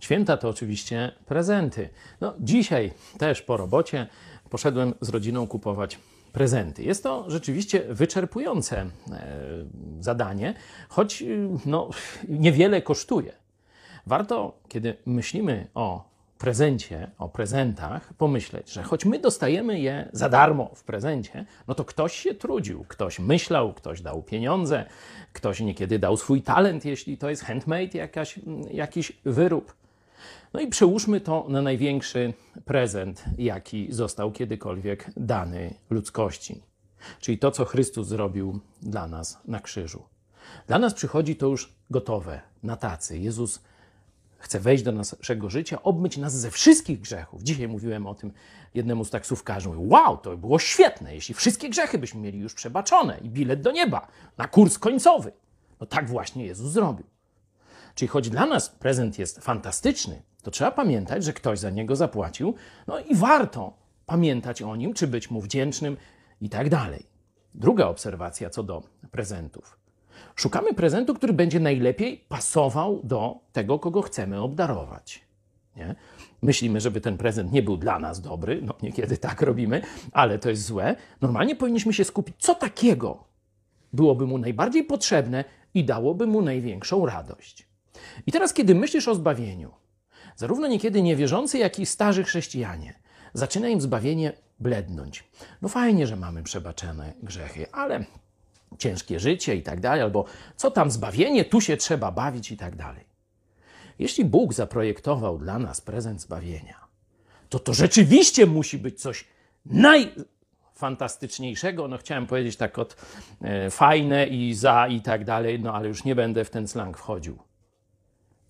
Święta to oczywiście prezenty. No, dzisiaj też po robocie poszedłem z rodziną kupować prezenty. Jest to rzeczywiście wyczerpujące e, zadanie, choć y, no, niewiele kosztuje. Warto, kiedy myślimy o prezencie, o prezentach, pomyśleć, że choć my dostajemy je za darmo w prezencie, no to ktoś się trudził, ktoś myślał, ktoś dał pieniądze, ktoś niekiedy dał swój talent, jeśli to jest handmade, jakaś, jakiś wyrób. No i przełóżmy to na największy prezent, jaki został kiedykolwiek dany ludzkości. Czyli to, co Chrystus zrobił dla nas na krzyżu. Dla nas przychodzi to już gotowe, na tacy. Jezus chce wejść do naszego życia, obmyć nas ze wszystkich grzechów. Dzisiaj mówiłem o tym jednemu z taksówkarzy. Wow, to by było świetne, jeśli wszystkie grzechy byśmy mieli już przebaczone i bilet do nieba na kurs końcowy. No tak właśnie Jezus zrobił. Czyli choć dla nas prezent jest fantastyczny, to trzeba pamiętać, że ktoś za niego zapłacił, no i warto pamiętać o nim, czy być mu wdzięcznym i tak dalej. Druga obserwacja co do prezentów. Szukamy prezentu, który będzie najlepiej pasował do tego, kogo chcemy obdarować. Nie? Myślimy, żeby ten prezent nie był dla nas dobry, no niekiedy tak robimy, ale to jest złe. Normalnie powinniśmy się skupić, co takiego byłoby mu najbardziej potrzebne i dałoby mu największą radość. I teraz, kiedy myślisz o zbawieniu, zarówno niekiedy niewierzący, jak i starzy chrześcijanie, zaczyna im zbawienie blednąć. No fajnie, że mamy przebaczone grzechy, ale ciężkie życie i tak dalej, albo co tam zbawienie, tu się trzeba bawić i tak dalej. Jeśli Bóg zaprojektował dla nas prezent zbawienia, to to rzeczywiście musi być coś najfantastyczniejszego. No chciałem powiedzieć tak od e, fajne i za i tak dalej, no ale już nie będę w ten slang wchodził.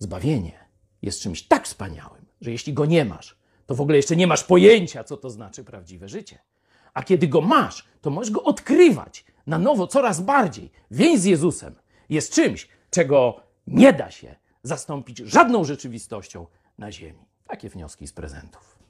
Zbawienie jest czymś tak wspaniałym, że jeśli go nie masz, to w ogóle jeszcze nie masz pojęcia, co to znaczy prawdziwe życie. A kiedy go masz, to możesz go odkrywać na nowo coraz bardziej. Więź z Jezusem jest czymś, czego nie da się zastąpić żadną rzeczywistością na ziemi. Takie wnioski z prezentów.